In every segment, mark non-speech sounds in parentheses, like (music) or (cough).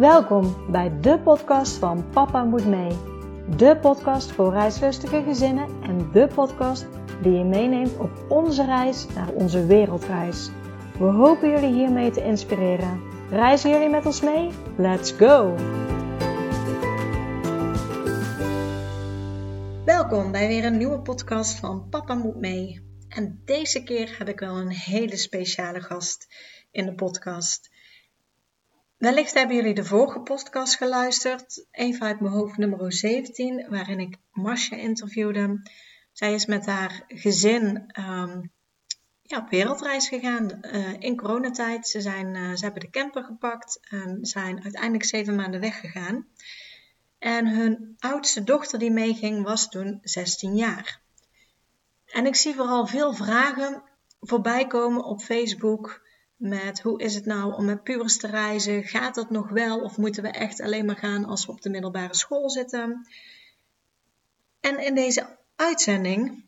Welkom bij de podcast van Papa Moet Mee. De podcast voor reislustige gezinnen en de podcast die je meeneemt op onze reis naar onze wereldreis. We hopen jullie hiermee te inspireren. Reizen jullie met ons mee? Let's go! Welkom bij weer een nieuwe podcast van Papa Moet Mee. En deze keer heb ik wel een hele speciale gast in de podcast. Wellicht hebben jullie de vorige podcast geluisterd, even uit mijn hoofd nummer 17, waarin ik Masha interviewde. Zij is met haar gezin um, ja, op wereldreis gegaan uh, in coronatijd. Ze, zijn, uh, ze hebben de camper gepakt en zijn uiteindelijk zeven maanden weggegaan. En hun oudste dochter die meeging was toen 16 jaar. En ik zie vooral veel vragen voorbij komen op Facebook met hoe is het nou om met pubers te reizen? Gaat dat nog wel of moeten we echt alleen maar gaan als we op de middelbare school zitten? En in deze uitzending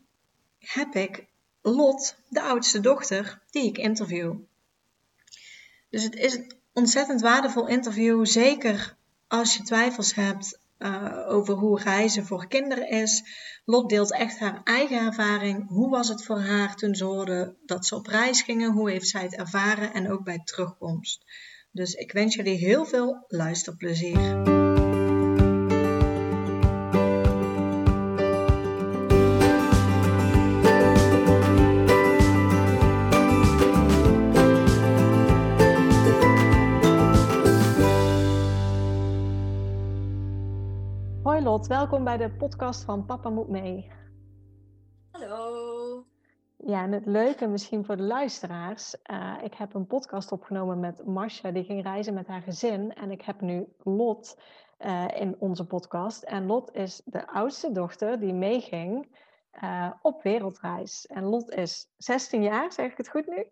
heb ik Lot, de oudste dochter, die ik interview. Dus het is een ontzettend waardevol interview, zeker als je twijfels hebt uh, over hoe reizen voor kinderen is. Lot deelt echt haar eigen ervaring. Hoe was het voor haar toen ze hoorde dat ze op reis gingen? Hoe heeft zij het ervaren en ook bij terugkomst? Dus ik wens jullie heel veel luisterplezier. Welkom bij de podcast van Papa Moet Mee. Hallo. Ja, en het leuke misschien voor de luisteraars. Uh, ik heb een podcast opgenomen met Marcia, die ging reizen met haar gezin. En ik heb nu Lot uh, in onze podcast. En Lot is de oudste dochter die meeging uh, op wereldreis. En Lot is 16 jaar, zeg ik het goed nu?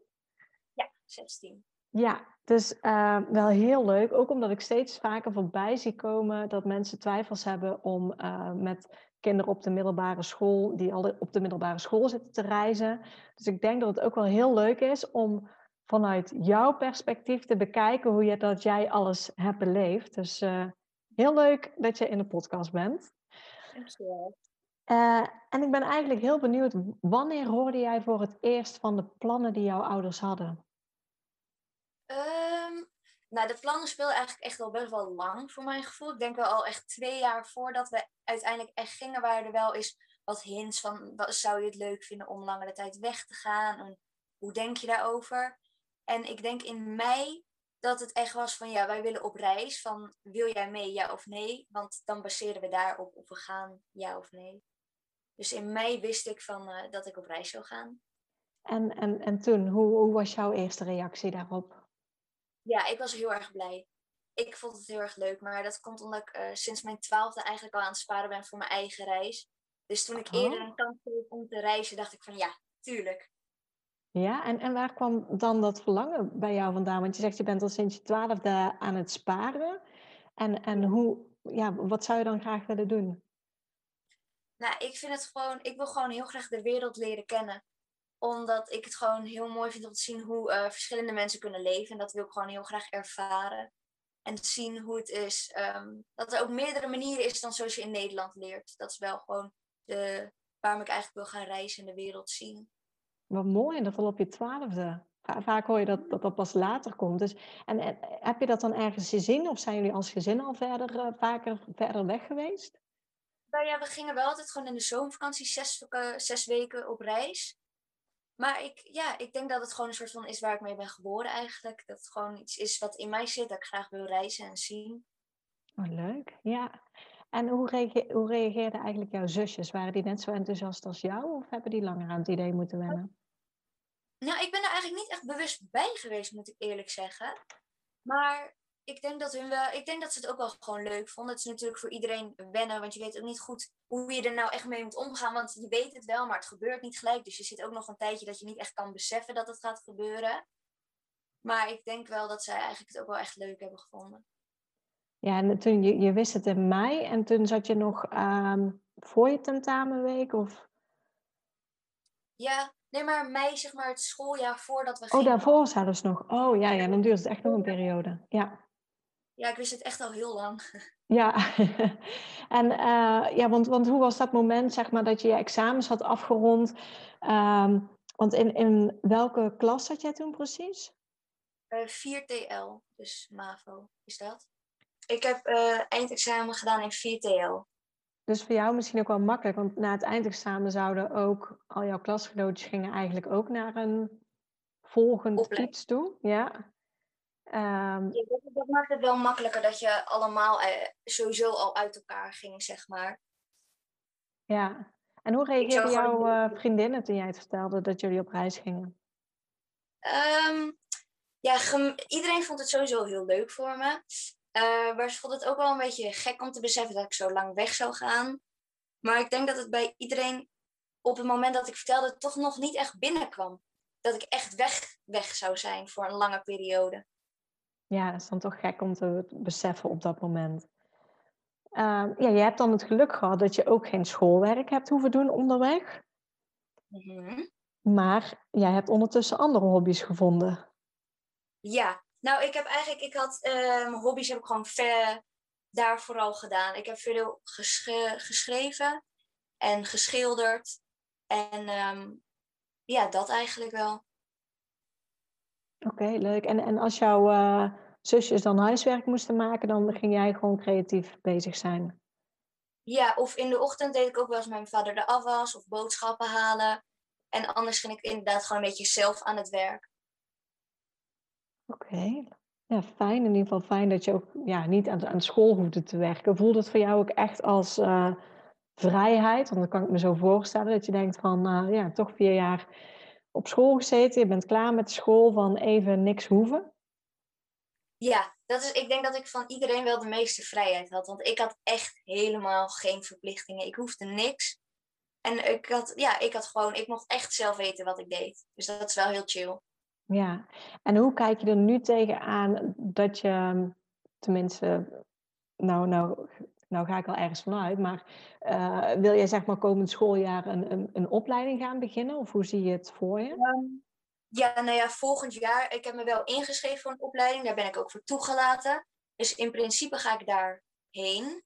Ja, 16. Ja, dus uh, wel heel leuk. Ook omdat ik steeds vaker voorbij zie komen dat mensen twijfels hebben om uh, met kinderen op de middelbare school, die al op de middelbare school zitten te reizen. Dus ik denk dat het ook wel heel leuk is om vanuit jouw perspectief te bekijken hoe je dat jij alles hebt beleefd. Dus uh, heel leuk dat je in de podcast bent. Dankjewel. Uh, en ik ben eigenlijk heel benieuwd, wanneer hoorde jij voor het eerst van de plannen die jouw ouders hadden? Nou, de plannen speelden eigenlijk echt al best wel lang voor mijn gevoel. Ik denk wel al echt twee jaar voordat we uiteindelijk echt gingen, waren er wel eens wat hints van, wat, zou je het leuk vinden om langere tijd weg te gaan? En hoe denk je daarover? En ik denk in mei dat het echt was van, ja, wij willen op reis. Van, wil jij mee, ja of nee? Want dan baseren we daarop of we gaan, ja of nee. Dus in mei wist ik van, uh, dat ik op reis zou gaan. En, en, en toen, hoe, hoe was jouw eerste reactie daarop? Ja, ik was heel erg blij. Ik vond het heel erg leuk, maar dat komt omdat ik uh, sinds mijn twaalfde eigenlijk al aan het sparen ben voor mijn eigen reis. Dus toen ik oh. eerder een kans kreeg om te reizen, dacht ik van ja, tuurlijk. Ja, en, en waar kwam dan dat verlangen bij jou vandaan? Want je zegt je bent al sinds je twaalfde aan het sparen. En, en hoe, ja, wat zou je dan graag willen doen? Nou, ik vind het gewoon, ik wil gewoon heel graag de wereld leren kennen omdat ik het gewoon heel mooi vind om te zien hoe uh, verschillende mensen kunnen leven. En dat wil ik gewoon heel graag ervaren. En zien hoe het is. Um, dat er ook meerdere manieren is dan zoals je in Nederland leert. Dat is wel gewoon de, waarom ik eigenlijk wil gaan reizen en de wereld zien. Wat mooi, en dat al op je twaalfde. Vaak hoor je dat, dat dat pas later komt. Dus, en, en heb je dat dan ergens gezien? Of zijn jullie als gezin al verder, uh, vaker verder weg geweest? Nou ja, we gingen wel altijd gewoon in de zomervakantie zes, uh, zes weken op reis. Maar ik, ja, ik denk dat het gewoon een soort van is waar ik mee ben geboren eigenlijk. Dat het gewoon iets is wat in mij zit, dat ik graag wil reizen en zien. Oh, leuk. Ja. En hoe, reage hoe reageerden eigenlijk jouw zusjes? Waren die net zo enthousiast als jou of hebben die langer aan het idee moeten wennen? Nou, ik ben er eigenlijk niet echt bewust bij geweest, moet ik eerlijk zeggen. Maar ik denk dat hun wel, ik denk dat ze het ook wel gewoon leuk vonden. Het is natuurlijk voor iedereen wennen, want je weet ook niet goed hoe je er nou echt mee moet omgaan. Want je weet het wel, maar het gebeurt niet gelijk. Dus je zit ook nog een tijdje dat je niet echt kan beseffen dat het gaat gebeuren. Maar ik denk wel dat zij eigenlijk het ook wel echt leuk hebben gevonden. Ja, en toen je, je wist het in mei en toen zat je nog um, voor je tentamenweek of? Ja, nee, maar mei zeg maar het schooljaar voordat we Oh, daarvoor zelfs nog. Oh ja, ja, dan duurt het echt nog een periode. Ja. Ja, ik wist het echt al heel lang. (laughs) Ja, (laughs) en uh, ja, want, want hoe was dat moment, zeg maar, dat je je examens had afgerond? Um, want in, in welke klas zat jij toen precies? Uh, 4TL, dus MAVO is dat. Ik heb uh, eindexamen gedaan in 4TL. Dus voor jou misschien ook wel makkelijk, want na het eindexamen zouden ook al jouw klasgenootjes gingen eigenlijk ook naar een volgend Opleid. iets toe. Ja. Um, ja, dat, dat, maakt het wel makkelijker dat je allemaal eh, sowieso al uit elkaar ging, zeg maar. Ja, en hoe reageerden jouw uh, vriendinnen toen jij het vertelde dat jullie op reis gingen? Um, ja, iedereen vond het sowieso heel leuk voor me. Uh, maar ze vond het ook wel een beetje gek om te beseffen dat ik zo lang weg zou gaan. Maar ik denk dat het bij iedereen op het moment dat ik vertelde toch nog niet echt binnenkwam. Dat ik echt weg, weg zou zijn voor een lange periode. Ja, dat is dan toch gek om te beseffen op dat moment. Uh, ja, je hebt dan het geluk gehad dat je ook geen schoolwerk hebt hoeven doen onderweg. Mm Maar jij hebt ondertussen andere hobby's gevonden. Ja, nou, ik heb eigenlijk, ik had, uh, hobby's heb ik gewoon ver daar vooral gedaan. Ik heb veel geschreven en geschilderd. En um, ja, dat eigenlijk wel. Oké, leuk. En, en als jouw uh, zusjes dan huiswerk moesten maken, dan ging jij gewoon creatief bezig zijn? Ja, of in de ochtend deed ik ook wel eens met mijn vader de afwas of boodschappen halen. En anders ging ik inderdaad gewoon een beetje zelf aan het werk. Oké. Ja, fijn. In ieder geval fijn dat je ook ja, niet aan, aan school hoefde te werken. Voelt het voor jou ook echt als uh, vrijheid? Want dan kan ik me zo voorstellen dat je denkt van, uh, ja, toch vier jaar op school gezeten. Je bent klaar met school van even niks hoeven. Ja, dat is, ik denk dat ik van iedereen wel de meeste vrijheid had. Want ik had echt helemaal geen verplichtingen. Ik hoefde niks. En ik had, ja, ik had gewoon, ik mocht echt zelf weten wat ik deed. Dus dat is wel heel chill. Ja, en hoe kijk je er nu tegenaan dat je, tenminste, nou, nou, nou ga ik al ergens vanuit, maar uh, wil jij zeg maar komend schooljaar een, een, een, opleiding gaan beginnen? Of hoe zie je het voor je? Um, ja, nou ja, volgend jaar, ik heb me wel ingeschreven voor een opleiding, daar ben ik ook voor toegelaten. Dus in principe ga ik daarheen.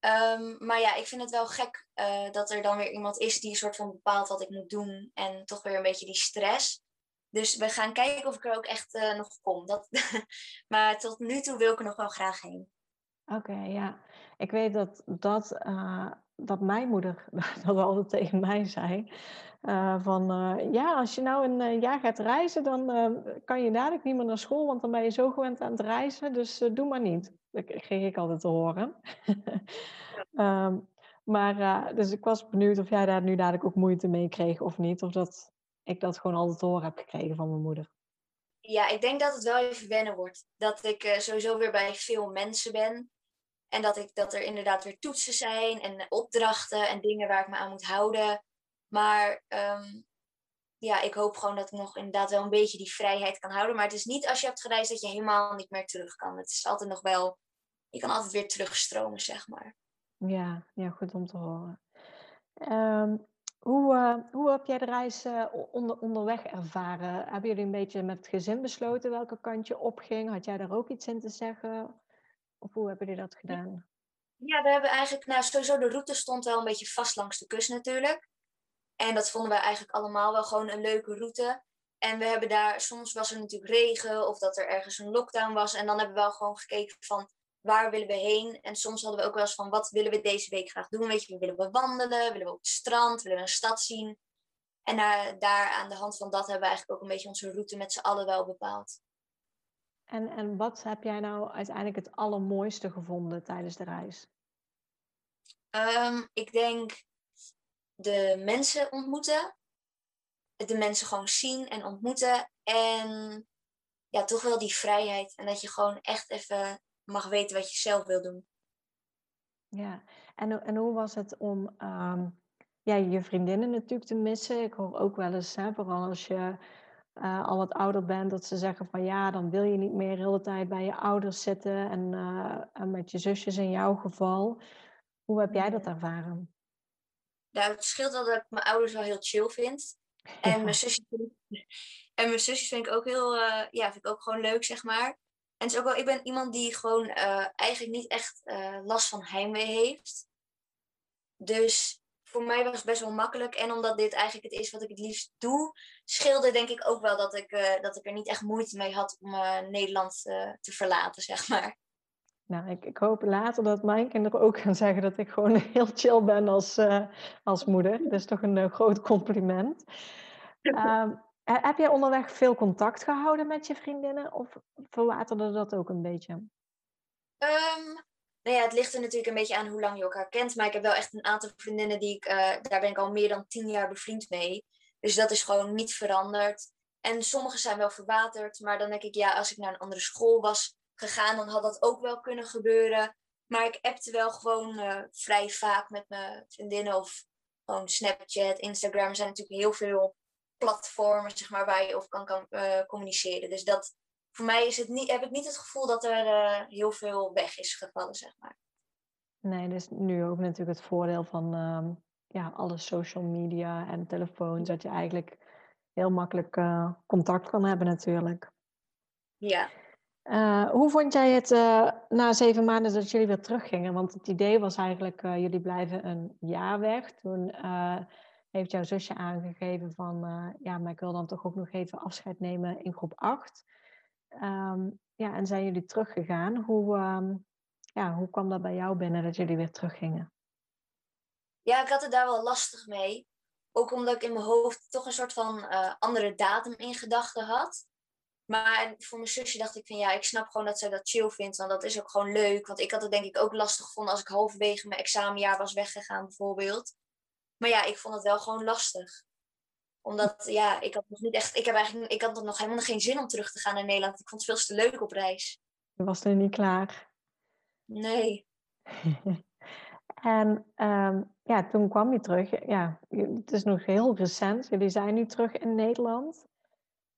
Um, maar ja, ik vind het wel gek uh, dat er dan weer iemand is die een soort van bepaalt wat ik moet doen en toch weer een beetje die stress. Dus we gaan kijken of ik er ook echt uh, nog kom. Dat, (laughs) maar tot nu toe wil ik er nog wel graag heen. Oké, ja. Ik weet dat, dat, uh, dat mijn moeder (laughs) dat altijd tegen mij zei. Uh, van ja, als je nou een jaar gaat reizen, dan kan je dadelijk niet meer naar school, want dan ben je zo gewend aan het reizen. Dus doe maar niet. Dat kreeg ik altijd te horen. um, (laughs) maar dus ik was benieuwd of jij daar nu dadelijk ook moeite mee kreeg of niet. Of dat ik dat gewoon altijd te horen heb gekregen van mijn moeder. Ja, ik denk dat het wel even wennen wordt. Dat ik sowieso weer bij veel mensen ben. En dat, ik, dat er inderdaad weer toetsen zijn en opdrachten en dingen waar ik me aan moet houden. Maar um, ja, ik hoop gewoon dat ik nog inderdaad wel een beetje die vrijheid kan houden. Maar het is niet als je hebt gereisd dat je helemaal niet meer terug kan. Het is altijd nog wel, je kan altijd weer terugstromen, zeg maar. Ja, ja goed om te horen. Um, hoe, uh, hoe heb jij de reis uh, onder, onderweg ervaren? Hebben jullie een beetje met het gezin besloten welke kant je opging? Had jij daar ook iets in te zeggen? Hoe hebben jullie dat gedaan? Ja, we hebben eigenlijk, nou sowieso de route stond wel een beetje vast langs de kust natuurlijk. En dat vonden wij eigenlijk allemaal wel gewoon een leuke route. En we hebben daar, soms was er natuurlijk regen of dat er ergens een lockdown was. En dan hebben we wel gewoon gekeken van waar willen we heen? En soms hadden we ook wel eens van, wat willen we deze week graag doen? Weet je, willen we wandelen? Willen we op het strand? Willen we een stad zien? En daar, daar aan de hand van dat hebben we eigenlijk ook een beetje onze route met z'n allen wel bepaald. En, en wat heb jij nou uiteindelijk het allermooiste gevonden tijdens de reis? Um, ik denk de mensen ontmoeten. De mensen gewoon zien en ontmoeten. En ja, toch wel die vrijheid. En dat je gewoon echt even mag weten wat je zelf wil doen. Ja, en, en hoe was het om um, ja, je vriendinnen natuurlijk te missen? Ik hoor ook wel eens, hè, vooral als je uh, al wat ouder bent, dat ze zeggen van ja, dan wil je niet meer de hele tijd bij je ouders zitten en, uh, en met je zusjes in jouw geval. Hoe heb jij dat ervaren? Nou, het scheelt wel dat ik mijn ouders wel heel chill vind. En, mijn, zusjes, (laughs) en mijn zusjes vind ik ook heel, uh, ja, vind ik ook gewoon leuk, zeg maar. En het is ook wel, ik ben iemand die gewoon eigenlijk niet echt last van heimwee heeft. Dus voor mij was het best wel makkelijk. En omdat dit eigenlijk het is wat ik het liefst doe, scheelde denk ik ook wel dat ik, uh, dat ik er niet echt moeite mee had om Nederland te verlaten, zeg maar. Nou, ik, ik, hoop later dat mijn kinderen ook gaan zeggen dat ik gewoon (laughs) heel chill ben als, als moeder. Dat is toch een groot compliment. (laughs) Um, heb jij onderweg veel contact gehouden met je vriendinnen of verwaterde dat ook een beetje? Um, nou ja, het ligt er natuurlijk een beetje aan hoe lang je elkaar kent. Maar ik heb wel echt een aantal vriendinnen die ik, uh, daar ben ik al meer dan tien jaar bevriend mee. Dus dat is gewoon niet veranderd. En sommige zijn wel verwaterd. Maar dan denk ik, ja, als ik naar een andere school was gegaan, dan had dat ook wel kunnen gebeuren. Maar ik appte wel gewoon uh, vrij vaak met mijn vriendinnen. Of gewoon Snapchat, Instagram. Er zijn natuurlijk heel veel platformen zeg maar, waar je over kan, kan uh, communiceren. Dus dat, voor mij is het niet, heb ik niet het gevoel dat er uh, heel veel weg is gevallen, zeg maar. Nee, dus nu ook natuurlijk het voordeel van uh, ja, alle social media en telefoons, dat je eigenlijk heel makkelijk uh, contact kan hebben natuurlijk. Ja. hoe vond jij het na zeven maanden dat jullie weer teruggingen? Want het idee was eigenlijk, jullie blijven een jaar weg. Toen heeft jouw zusje aangegeven van, ja, maar ik wil dan toch ook nog even afscheid nemen in groep 8. Ehm, ja, en zijn jullie teruggegaan? Hoe, um, ja, hoe kwam dat bij jou binnen dat jullie weer teruggingen? Ja, ik had het daar wel lastig mee. Ook omdat ik in mijn hoofd toch een soort van uh, andere datum in gedachten had. Maar voor mijn zusje dacht ik van ja, ik snap gewoon dat zij dat chill vindt. Want dat is ook gewoon leuk. Want ik had het denk ik ook lastig gevonden als ik halverwege mijn examenjaar was weggegaan bijvoorbeeld. Maar ja, ik vond het wel gewoon lastig. Omdat, ja, ik had nog niet echt... Ik, heb eigenlijk, ik had nog helemaal geen zin om terug te gaan naar Nederland. Ik vond het veel te leuk op reis. Je was er niet klaar? Nee. (laughs) en um, ja, toen kwam je terug. Ja, het is nog heel recent. Jullie zijn nu terug in Nederland.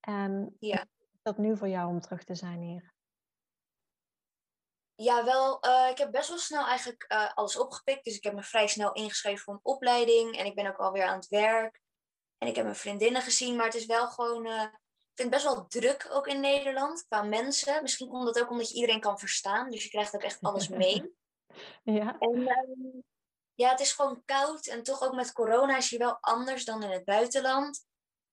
En ja. is dat nu voor jou om terug te zijn hier? Ja, wel. Uh, ik heb best wel snel eigenlijk uh, alles opgepikt. Dus ik heb me vrij snel ingeschreven voor een opleiding. En ik ben ook alweer aan het werk. En ik heb mijn vriendinnen gezien. Maar het is wel gewoon... Uh, ik vind het best wel druk ook in Nederland qua mensen. Misschien komt dat ook omdat je iedereen kan verstaan. Dus je krijgt ook echt alles (laughs) mee. ja. En ehm, ja, het is gewoon koud. En toch ook met corona is hier wel anders dan in het buitenland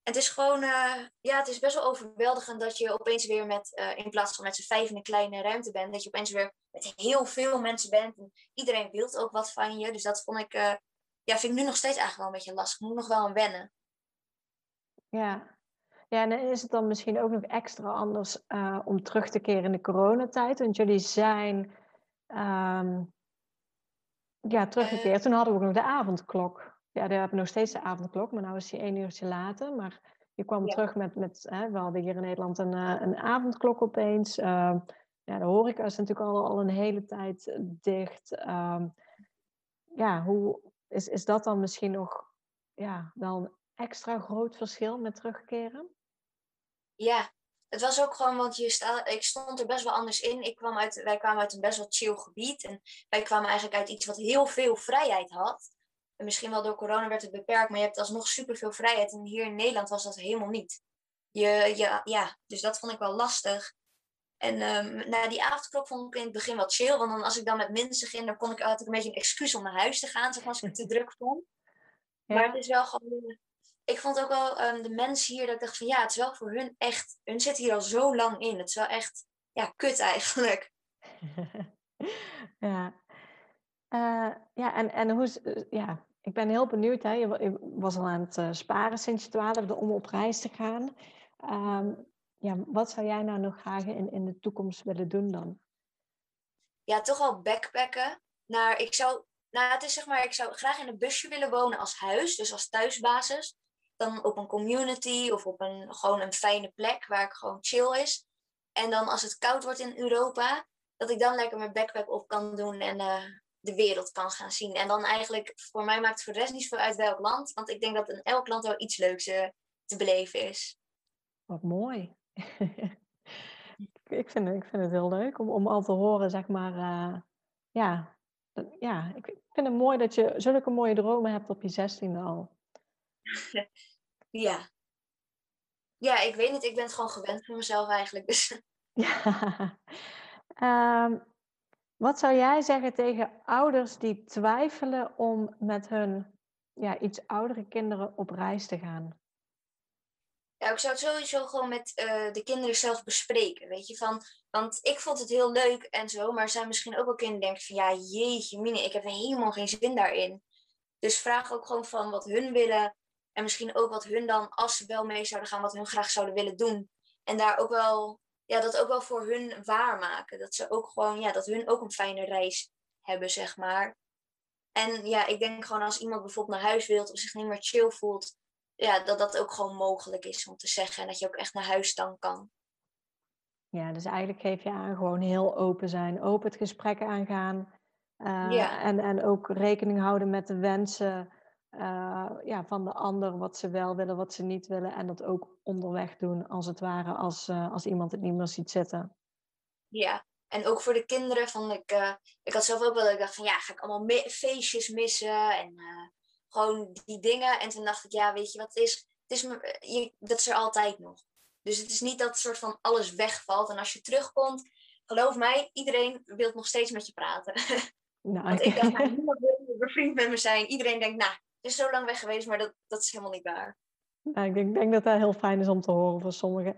het is gewoon, uh, ja, het is best wel overweldigend dat je opeens weer met, uh, in plaats van met z'n vijf in een kleine ruimte bent, dat je opeens weer met heel veel mensen bent. En iedereen wil ook wat van je. Dus dat vond ik, uh, ja, vind ik nu nog steeds eigenlijk wel een beetje lastig. Ik moet nog wel aan wennen. Ja. Ja, en is het dan misschien ook nog extra anders om terug te keren in de coronatijd? Want jullie zijn um, ja, teruggekeerd. Toen hadden we ook nog de avondklok. Ja, we hebben nog steeds de avondklok, maar nu is die één uurtje later. Maar je kwam terug met, met hè, we hadden hier in Nederland een, een avondklok opeens. Uh, ja, de horeca is natuurlijk al, al een hele tijd dicht. Uh, ja, hoe is, is dat dan misschien nog ja, wel een extra groot verschil met terugkeren? Ja, het was ook gewoon, want je sta, ik stond er best wel anders in. Ik kwam uit, wij kwamen uit een best wel chill gebied. En wij kwamen eigenlijk uit iets wat heel veel vrijheid had. En misschien wel door corona werd het beperkt, maar je hebt alsnog superveel vrijheid. En hier in Nederland was dat helemaal niet. Je, je, ja, dus dat vond ik wel lastig. En um, na die avondklok vond ik in het begin wat chill. Want dan, als ik dan met mensen ging, dan kon ik, had ik een beetje een excuus om naar huis te gaan. Zeg maar, als ik het te druk vond. (laughs) Maar het is wel gewoon... Ik vond ook wel um, de mensen hier, dat ik dacht van ja, het is wel voor hun echt... Hun zitten hier al zo lang in. Het is wel echt, ja, kut eigenlijk. (laughs) ja, uh, ja, en, en hoe, eh, ja, ik ben heel benieuwd. Hè? Je, was al aan het uh, sparen sinds je twaalfde om op reis te gaan. Um, ja, wat zou jij nou nog graag in, in de toekomst willen doen dan? Ja, toch wel backpacken. Naar, ik zou, nou, het is zeg maar, ik zou graag in een busje willen wonen als huis, dus als thuisbasis. Dan op een community of op een, gewoon een fijne plek waar ik gewoon chill is. En dan als het koud wordt in Europa, dat ik dan lekker mijn backpack op kan doen en uh, de wereld kan gaan zien. En dan eigenlijk, voor mij maakt het voor de rest niet veel uit welk land. Want ik denk dat in elk land wel iets leuks uh, te beleven is. Wat mooi. (laughs) ik, vind, ik vind het heel leuk om, om al te horen, zeg maar. Uh, ja, ja, ik vind het mooi dat je zulke mooie dromen hebt op je zestiende al. (laughs) ja. Ja, ik weet niet. Ik ben het gewoon gewend voor mezelf eigenlijk. Dus Ja. (laughs) (laughs) Ehm, wat zou jij zeggen tegen ouders die twijfelen om met hun ja, iets oudere kinderen op reis te gaan? Ja, ik zou het sowieso gewoon met uh, de kinderen zelf bespreken. Weet je, van, want ik vond het heel leuk en zo, maar er zijn misschien ook wel kinderen die denken van ja, jeetje, mine, ik heb helemaal geen zin daarin. Dus vraag ook gewoon van wat hun willen en misschien ook wat hun dan, als ze wel mee zouden gaan, wat hun graag zouden willen doen. En daar ook wel, ja, dat ook wel voor hun waarmaken. Dat ze ook gewoon, ja, dat hun ook een fijne reis hebben, zeg maar. En ja, ik denk gewoon als iemand bijvoorbeeld naar huis wilt of zich niet meer chill voelt, ja, dat dat ook gewoon mogelijk is om te zeggen. En dat je ook echt naar huis dan kan. Ja, dus eigenlijk geef je aan gewoon heel open zijn, open het gesprek aangaan. Uh, ja. en, en ook rekening houden met de wensen uh, ja, van de ander, wat ze wel willen, wat ze niet willen. En dat ook onderweg doen, als het ware, als, uh, als iemand het niet meer ziet zitten. Ja, en ook voor de kinderen. Van ik, ik had zelf ook wel, ik dacht van ja, ga ik allemaal feestjes missen en gewoon die dingen. En toen dacht ik, ja, weet je wat het is? Het is je, dat is er altijd nog. Dus het is niet dat soort van alles wegvalt. En als je terugkomt, geloof mij, iedereen wil nog steeds met je praten. (laughs) Nou, Want ik dacht, nou, niemand wil bevriend met me zijn. Iedereen denkt, nou, is zo lang weg geweest, maar dat, dat is helemaal niet waar. Ik denk, denk dat dat heel fijn is om te horen voor sommigen.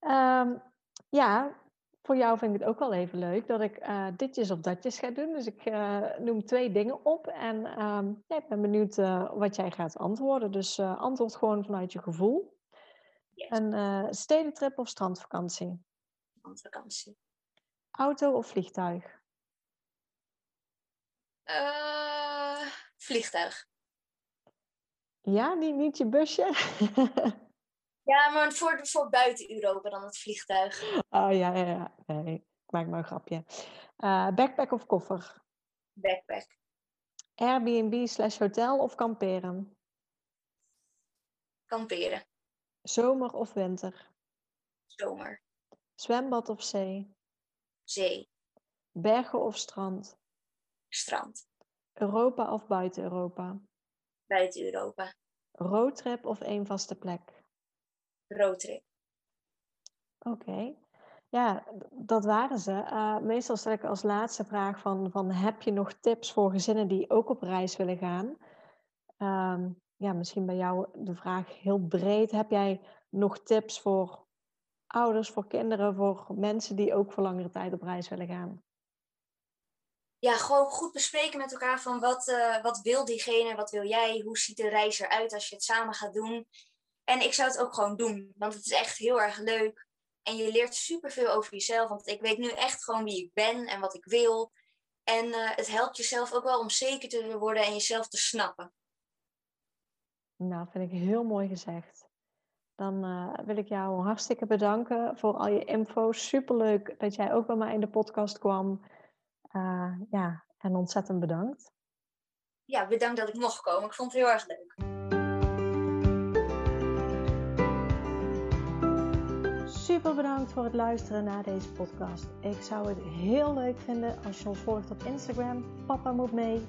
um, (laughs) ja, voor jou vind ik het ook wel even leuk dat ik uh, ditjes of datjes ga doen. Dus ik uh, noem twee dingen op en um, ja, ik ben benieuwd uh, wat jij gaat antwoorden. Dus antwoord gewoon vanuit je gevoel. Yes. Een stedentrip of strandvakantie? Strandvakantie. Auto of vliegtuig? Vliegtuig. Ja, niet, niet je busje? (laughs) Ja, maar voor, voor buiten Europa dan het vliegtuig. Oh ja, ja, ja. Nee, ik maak maar een grapje. Uh, backpack of koffer? Backpack. Airbnb slash hotel of kamperen? Kamperen. Zomer of winter? Zomer. Zwembad of zee? Zee. Bergen of strand? Strand. Europa of buiten Europa? Buiten Europa. Roadtrip of één vaste plek? roadtrip. Oké. Ja, dat waren ze. Uh, meestal stel ik als laatste vraag van, van heb je nog tips voor gezinnen die ook op reis willen gaan? Uh, ja, misschien bij jou de vraag heel breed. Heb jij nog tips voor ouders, voor kinderen, voor mensen die ook voor langere tijd op reis willen gaan? Ja, gewoon goed bespreken met elkaar van wat, uh, wat wil diegene, wat wil jij, hoe ziet de reis eruit als je het samen gaat doen. En ik zou het ook gewoon doen, want het is echt heel erg leuk. En je leert superveel over jezelf, want ik weet nu echt gewoon wie ik ben en wat ik wil. En uh, het helpt jezelf ook wel om zeker te worden en jezelf te snappen. Nou, vind ik heel mooi gezegd. Dan uh, wil ik jou hartstikke bedanken voor al je info. Superleuk dat jij ook bij mij in de podcast kwam. Uh, ja, en ontzettend bedankt. Ja, bedankt dat ik mocht komen. Ik vond het heel erg leuk. Super bedankt voor het luisteren naar deze podcast. Ik zou het heel leuk vinden als je ons volgt op Instagram. Papa moet mee.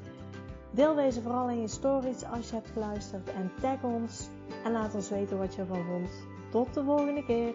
Deel deze vooral in je stories als je hebt geluisterd en tag ons. En laat ons weten wat je ervan vond. Tot de volgende keer.